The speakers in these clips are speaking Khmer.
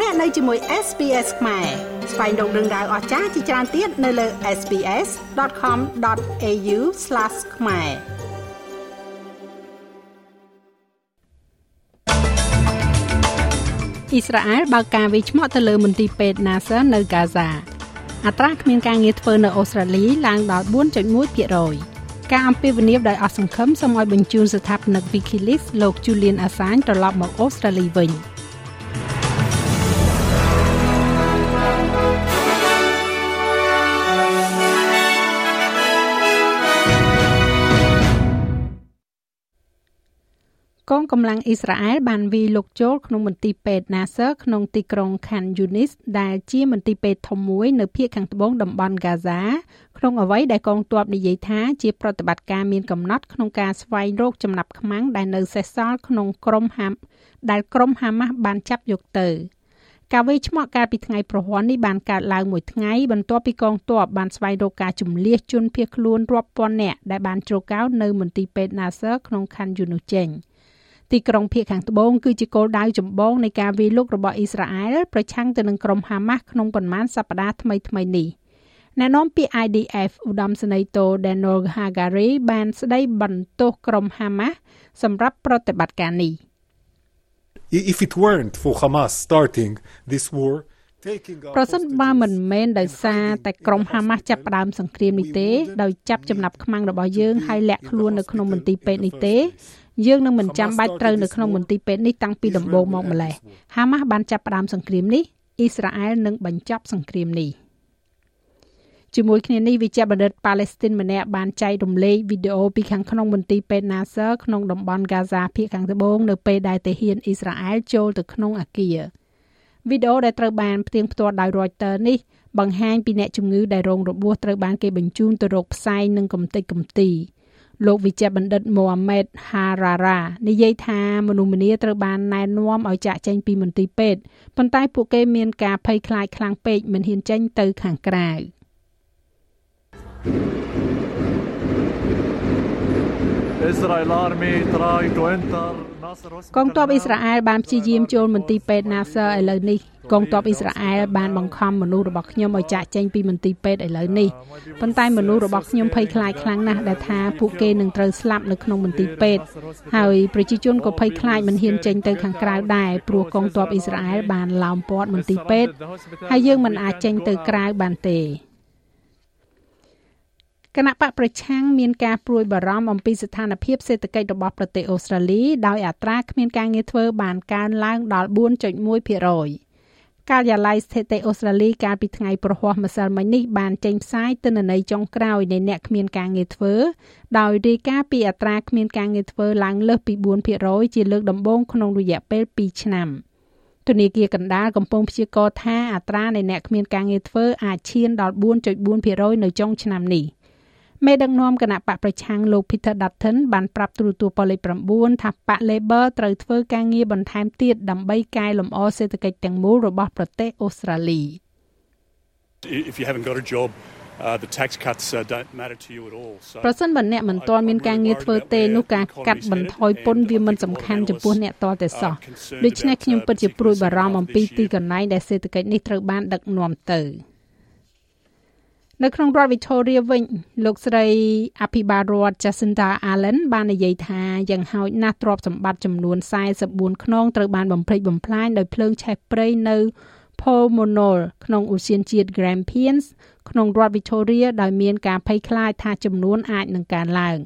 លោកអ្នកនៅជាមួយ SPS ខ្មែរស្វែងរកដឹងដៅអស្ចារ្យជាច្រើនទៀតនៅលើ SPS.com.au/ ខ្មែរអ៊ីស្រាអែលបើកការវិឆ្មក់ទៅលើមន្ទីរពេទ្យ Nasser នៅហ្គាហ្សាអត្រាគ្មានការងារធ្វើនៅអូស្ត្រាលីឡើងដល់4.1%ការអំពាវនាវដោយអស់សង្ឃឹមសូមឲ្យបញ្ជូនស្ថាបនិក WikiLeaks លោក Julian Assange ត្រឡប់មកអូស្ត្រាលីវិញ។ កងកម្លាំងអ៊ីស្រាអែលបានវាយលុកចូលក្នុងមន្ទីរពេទ្យ Nasser ក្នុងទីក្រុង Khan Yunis ដែលជាមន្ទីរពេទ្យធំមួយនៅភាគខាងត្បូងតំបន់ Gaza ក្នុងអ្វីដែលកងទ័ពនិយាយថាជាប្រតិបត្តិការមានកំណត់ក្នុងការស្វែងរកចំណាប់ខ្មាំងដែលនៅសេសសល់ក្នុងក្រុមហាមដែលក្រុមហាម៉ាស់បានចាប់យកទៅការវេឆ្មក់កាលពីថ្ងៃប្រហ័ននេះបានកើតឡើងមួយថ្ងៃបន្ទាប់ពីកងទ័ពបានស្វែងរកការជំលះជនភៀសខ្លួនរាប់ពាន់នាក់ដែលបានជ្រកកោននៅមន្ទីរពេទ្យ Nasser ក្នុងខណ្ឌ Yunus ចេញ។ ទីក្រុងភៀកខាងត្បូងគឺជាគោលដៅចម្បងនៃការវាយលុករបស់អ៊ីស្រាអែលប្រឆាំងទៅនឹងក្រុមហាម៉ាស់ក្នុងប៉ុន្មានសប្តាហ៍ថ្មីៗនេះអ្នកនាំពាក្យ IDF ឧត្តមសេនីយ៍តូ Daniel Hagari បានស្ដីបន្ទោសក្រុមហាម៉ាស់សម្រាប់ប្រតិបត្តិការនេះ If it weren't for Hamas starting this war ប្រសិនបើមិនមែនដោយសារតែក្រុមហាម៉ាស់ចាប់ផ្ដើមសង្គ្រាមនេះទេដោយចាប់ចំណាប់ខ្មាំងរបស់យើងហើយលាក់ខ្លួននៅក្នុងមន្ទីរពេទ្យនេះទេ យើងនឹងមិនចាំបាច់ត្រូវនៅក្នុងមន្ទីរពេទ្យនេះតាំងពីដំបូងមកម្ល៉េះហាម៉ាស់បានចាប់ផ្ដើមសង្គ្រាមនេះអ៊ីស្រាអែលនឹងបញ្ចប់សង្គ្រាមនេះជាមួយគ្នានេះវិជ្ជបណ្ឌិតប៉ាឡេស្ទីនម្នាក់បានចែករំលែកវីដេអូពីខាងក្នុងមន្ទីរពេទ្យ Nasser ក្នុងតំបន់ហ្គាហ្សាភាគខាងត្បូងនៅពេលដែលទាហានអ៊ីស្រាអែលចូលទៅក្នុងអគារវីដេអូដែលត្រូវបានផ្ទៀងផ្ទាត់ដោយ Reuters នេះបង្ហាញពីអ្នកជំងឺដែលរងរបួសត្រូវបានគេបញ្ជូនទៅរកផ្សែងនិងកំទេចកំទី លោកវិជ្ជបណ្ឌិតម៉ូអាម៉េតហារ៉ារ៉ានិយាយថាមនុស្សម្នាត្រូវបានណែនាំឲ្យចាក់ចេញពីមន្ទីរពេទ្យប៉ុន្តែពួកគេមានការភ័យខ្លាចខ្លាំងពេកមិនហ៊ានចេញទៅខាងក្រៅ Israel Army កងទ័ពអ៊ីស្រាអែលបានព្យាយាមចូលមន្ទីរពេទ្យ Nasser ឥឡូវនេះកងទ័ពអ៊ីស្រាអែលបានបង្ខំមនុស្សរបស់ខ្ញុំឲ្យចាក់ចេញពីមន្ទីរពេទ្យឥឡូវនេះប៉ុន្តែមនុស្សរបស់ខ្ញុំភ័យខ្លាចខ្លាំងណាស់ដែលថាពួកគេនឹងត្រូវស្លាប់នៅក្នុងមន្ទីរពេទ្យហើយប្រជាជនក៏ភ័យខ្លាចមិនហ៊ានចេញទៅខាងក្រៅដែរព្រោះកងទ័ពអ៊ីស្រាអែលបានឡោមព័ទ្ធមន្ទីរពេទ្យហើយយើងមិនអាចចេញទៅក្រៅបានទេ គណៈបកប្រឆាំងមានការព្រួយបារម្ភអំពីស្ថានភាពសេដ្ឋកិច្ចរបស់ប្រទេសអូស្ត្រាលីដោយអត្រាគ្មានការងារធ្វើបានកើនឡើងដល់4.1%ការិយាល័យស្ថិតិអូស្ត្រាលីកាលពីថ្ងៃប្រហ័សម្សិលមិញនេះបានចេញផ្សាយទិន្នន័យចុងក្រោយនៃអ្នកគ្មានការងារធ្វើ ដោយរាយការណ៍ពីអត្រាគ្មានការងារធ្វើឡើងលើសពី4%ជាលើកដំបូងក្នុងរយៈពេល2ឆ្នាំធនាគារកណ្ដាលកំពុងព្យាករណ៍ថាអត្រានៃអ្នកគ្មានការងារធ្វើអាចឈានដល់4.4%នៅចុងឆ្នាំនេះ។ មេដឹកនាំគណៈបកប្រឆាំងលោក Peter Dutton បានប្រាប់ទូរទស្សន៍ប៉ូលីស9ថាបក Labor ត្រូវធ្វើការងារបន្ថែមទៀតដើម្បីកែលម្អសេដ្ឋកិច្ចទាំងមូលរបស់ប្រទេសអូស្ត្រាលី If you haven't got a job Uh, the tax cuts uh, don't matter to you at all. So ប្រសិនបើអ្នកមិនទាន់មានការងារធ្វើទេនោះការកាត់បន្ថយពន្ធវាមិនសំខាន់ចំពោះអ្នកតតែសោះដូច្នេះខ្ញុំពិតជាព្រួយបារម្ភអំពីទីកន្លែងដែលសេដ្ឋកិច្ចនេះត្រូវបានដឹកនាំទៅ។ នៅក្នុងរដ្ឋ Victoria វិញលោកស្រីអភិបាលរដ្ឋ Jacinda Allen បាននិយាយថាយ៉ាងហោចណាស់ទ្រព្យសម្បត្តិចំនួន44ខ្នងត្រូវបានបំផ្លិចបំផ្លាញដោយភ្លើងឆេះព្រៃនៅ Pulmonol ក្នុងឧទ្យានជាតិ Grampians ក្នុងរដ្ឋ Victoria ដោយមានការភ័យខ្លាចថាចំនួនអាចនឹងកើនឡើង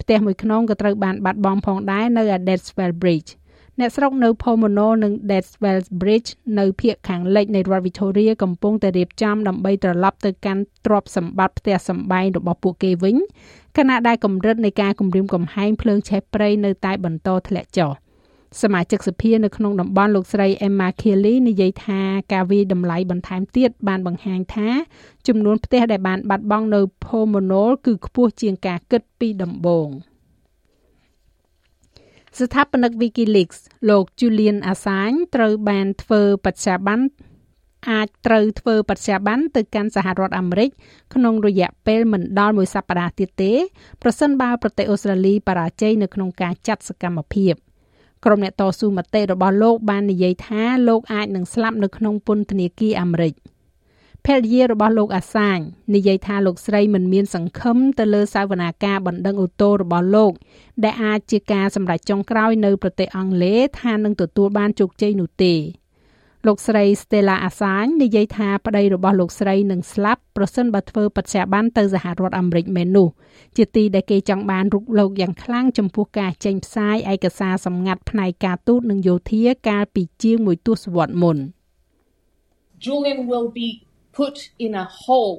ផ្ទះមួយខ្នងក៏ត្រូវបានបាត់បង់ផងដែរនៅ Adelswell Bridge អ្នកស្រុកនៅ Pomono និង Deathwell Bridge នៅភាគខាងលិចនៃរដ្ឋ Victoria កំពុងតែរៀបចំដើម្បីត្រឡប់ទៅកាន់ទ្រព្យសម្បត្តិផ្ទះសម្បែងរបស់ពួកគេវិញខណៈដែលកម្រិតនៃការគំរាមកំហែងភ្លើងឆេះព្រៃនៅតែបន្តធ្លាក់ចុះសមាជិកសភានៅក្នុងតំបន់លោកស្រី Emma Kelly និយាយថាការវាយតម្លៃបន្ថែមទៀតបានបង្ហាញថាចំនួនផ្ទះដែលបានបាត់បង់នៅ Pomono គឺខ្ពស់ជាងការគិតពីដំបូង។ ស្ថាបនិក WikiLeaks លោក Julian Assange ត្រូវបានធ្វើបច្ចាប័នអាចត្រូវធ្វើបច្ចាប័នទៅកាន់សហរដ្ឋអាមេរិកក្នុងរយៈពេលមិនដល់មួយសប្តាហ៍ទៀតទេប្រសិនបើប្រទេសអូស្ត្រាលីបរាជ័យនៅក្នុងការចាត់សកម្មភាពក្រុមអ្នកតស៊ូមតិរបស់លោកបាននិយាយថាលោកអាចនឹងស្លាប់នៅក្នុងពន្ធនាគារអាមេរិក ភរិយារបស់លោកអាសាញនិយាយថាលោកស្រីមិនមានសង្ឃឹមទៅលើសវនាការបណ្ដឹងអូតូរបស់លោក ដែលអាចជាការសម្រេចចុងក្រោយនៅប្រទេសអង់គ្លេសថានឹងទទួលបានជោគជ័យនោះទេលោកស្រី Stella Assange និយាយថាប្តីរបស់លោកស្រីនឹងស្លាប់ប្រសិនបើធ្វើបច្ចៈបានទៅសហរដ្ឋអាមេរិកមែននោះជាទីដែលគេចង់បានរុកលោកយ៉ាងខ្លាំងចំពោះការចេញផ្សាយឯកសារសម្ងាត់ផ្នែកការទូតនិងយោធាកាលពីជាងមួយទសវត្សរ៍មុន Julian will be put in a hole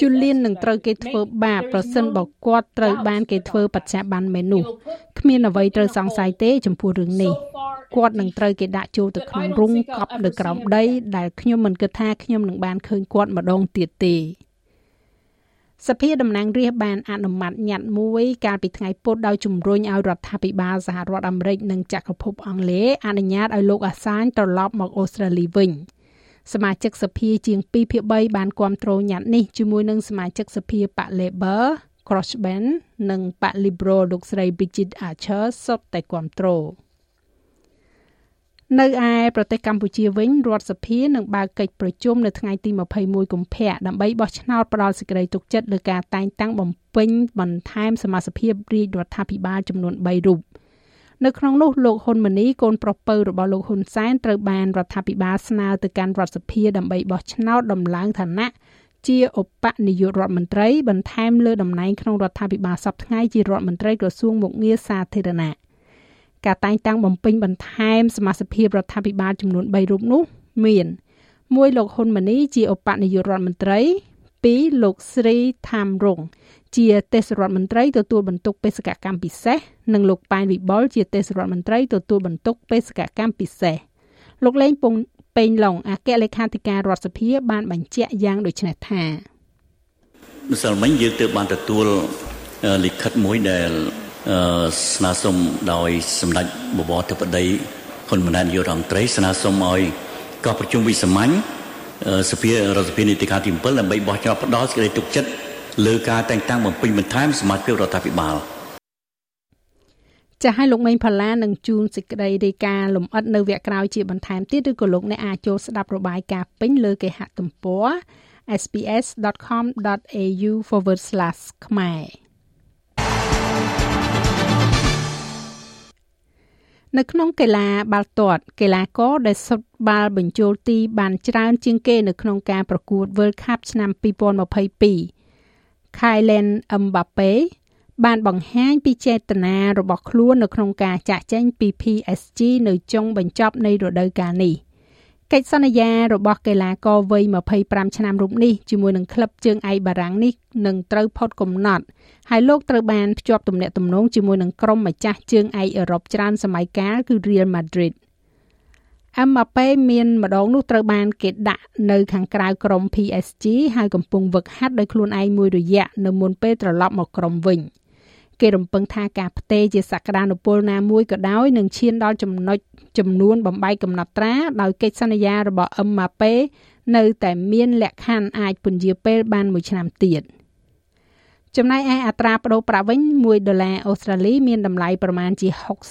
ជូលៀននឹងត្រូវគេធ្វើបាបប្រសិនបើគាត់ត្រូវបានគេធ្វើបច្ចៈបានមែននោះគ្មានអ្វីត្រូវសង្ស័យទេចំពោះរឿងនេះគាត់នឹងត្រូវគេដាក់ចូលទៅក្នុងរុងកប់នៅក្រោមដី ដែលខ្ញុំមិនគិតថាខ្ញុំនឹងបានឃើញគាត់ម្ដងទៀតទេសភាតំណាងរាស្ត្របានអនុម័តញត្តិមួយកាលពីថ្ងៃពុធដោយជំរុញឲ្យរដ្ឋាភិបាលសហរដ្ឋអាមេរិកនិងចក្រភពអង់គ្លេសអនុញ្ញាតឲ្យលោកអាសាញត្រឡប់មកអូស្ត្រាលីវិញ។ សមាជិកសភាជាង2ភាគ3បានគាំទ្រញត្តិនេះជាមួយនឹងសមាជិកសភាបក Labor Crossben និងបក Liberal លោកស្រី Bridget Archer សុទ្ធតែគាំទ្រនៅឯប្រទេសកម្ពុជាវិញរដ្ឋសភានឹងបើកកិច្ចប្រជុំនៅថ្ងៃទី21កុម្ភៈដើម្បីបោះឆ្នោតផ្ដល់សេចក្តីទុកចិត្តលើការតែងតាំងបំពេញបន្ថែមសមាជិករាជរដ្ឋាភិបាលចំនួន3រូប នៅក្នុងនោះលោកហ៊ុនម៉ាណីកូនប្រុសពៅរបស់លោកហ៊ុនសែនត្រូវបានរដ្ឋាភិបាលស្នើទៅកាន់រដ្ឋសភាដើម្បីបោះឆ្នោតដំឡើងឋានៈជាឧបនាយករដ្ឋមន្ត្រីបន្ថែមលើតំណែងក្នុងរដ្ឋាភិបាលសពថ្ងៃជារដ្ឋមន្ត្រីក្រសួងមុខងារសាធារណៈការតែងតាំងបំពេញបន្ថែមសមាជិករដ្ឋាភិបាលចំនួន3រូបនោះមានមួយលោកហ៊ុនម៉ាណីជាឧបនាយករដ្ឋមន្ត្រី 2លោកស្រីថាមរងជាទេសរដ្ឋមន្ត្រីទទួលបន្ទុកបេសកកម្មពិសេសនិងលោកប៉ែនវិបុលជាទេសរដ្ឋមន្ត្រីទទួលបន្ទុកបេសកកម្មពិសេសលោកលេងពងពេញឡុងអគ្គលេខាធិការរដ្ឋសភាបានបញ្ជាក់យ៉ាងដូចនេះថាម្សិលមិញយើងទើបបានទទួលលិខិតមួយដែលស្នើសុំដោយសម្ដេចបវរធិបតីហ៊ុនម៉ាណែតនាយករដ្ឋមន្ត្រីស្នើសុំឲ្យកោះប្រជុំវិសាមញ្ញ សភារដ្ឋសភានីតិកាទី7ដើម្បីបោះឆ្នោតផ្ដល់សេចក្តីទុកចិត្តលើការតែងតាំងបំពេញបន្ថែមសមាជិករដ្ឋាភិបាលចាស់ឲ្យលោកមេងផល្លានឹងជួនសេចក្តីរាយការណ៍លម្អិតនៅវគ្គក្រោយជាបន្ថែមទៀតឬក៏លោកអ្នកអាចចូលស្ដាប់របាយការណ៍ពេញលើគេហទំព័រ sps.com.au/ ខ្មែរ នៅក្នុងកីឡាបាល់ទាត់កីឡាករដែលសុទ្ធបាល់បញ្ចូលទីបានច្រើនជាងគេនៅក្នុងការប្រកួត World Cup ឆ្នាំ2022 Kylian Mbappe បានបង្ហាញពីចេតនារបស់ខ្លួននៅក្នុងការចាក់ចែងពី PSG នៅចុងបញ្ចប់នៃរដូវកាលនេះ កិច្ចសន្យារបស់កីឡាករវ័យ25ឆ្នាំរូបនេះជាមួយនឹងក្លឹបជើងឯកបារាំងនេះនឹងត្រូវផុតកំណត់ហើយលោកត្រូវបានភ្ជាប់ទំនាក់ទំនងជាមួយនឹងក្រុមម្ចាស់ជើងឯកអឺរ៉ុបច្រើនសម័យកាលគឺ Real Madrid អឹមបាប៉េមានម្ដងនោះត្រូវបានគេដាក់នៅខាងក្រៅក្រុម PSG ហើយកំពុងវឹកហាត់ដោយខ្លួនឯងមួយរយៈនៅមុនពេលត្រឡប់មកក្រុមវិញ គេរំពឹងថាការផ្ទេរជាសក្តានុពលណាមួយក៏ដោយនឹងឈានដល់ចំណុចចំនួនបំបីកំណត់ត្រាដោយកិច្ចសន្យារបស់អឹមម៉ាប៉េនៅតែមានលក្ខខណ្ឌអាចពន្យាពេលបានមួយឆ្នាំទៀត។ចំណែកឯអត្រាប្តូរប្រាក់វិញ1ដុល្លារអូស្ត្រាលីមានតម្លៃប្រមាណជា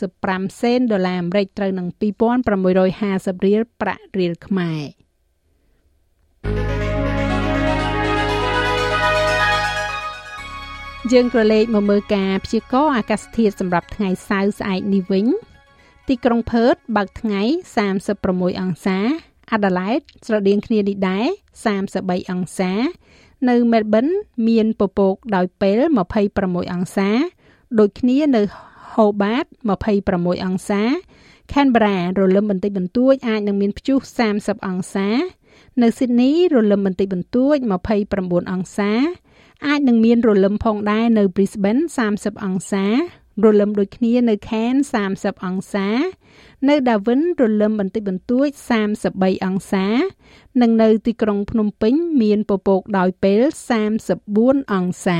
65សេនដុល្លារអាមេរិកត្រូវនឹង2650រៀលប្រាក់រៀលខ្មែរ យើងក៏លេខមកមើលការព្យាករណ៍អាកាសធាតុសម្រាប់ថ្ងៃសៅរ៍ស្អែកនេះវិញ ទីក្រុងផឺតបើកថ្ងៃ36អង្សាអាដាលេដស្រដៀងគ្នានេះដែរ33អង្សា នៅមែលប៊នមានពពកដោយពេល26អង្សា ដូចគ្នានៅហូបាត26អង្សា Canberra រលឹមបន្តិចបន្តួចអាចនឹងមានព្យុះ30អង្សា នៅ Sydney រលឹមបន្តិចបន្តួច29អង្សា អាចនឹងមានរលឹមផងដែរនៅ Brisbane 30អង្សារលឹមដូចគ្នានៅ Cairns 30អង្សា នៅ Darwin រលឹមបន្តិចបន្តួច33អង្សា និងនៅទីក្រុងភ្នំពេញ មានពពកដោយពេល34អង្សា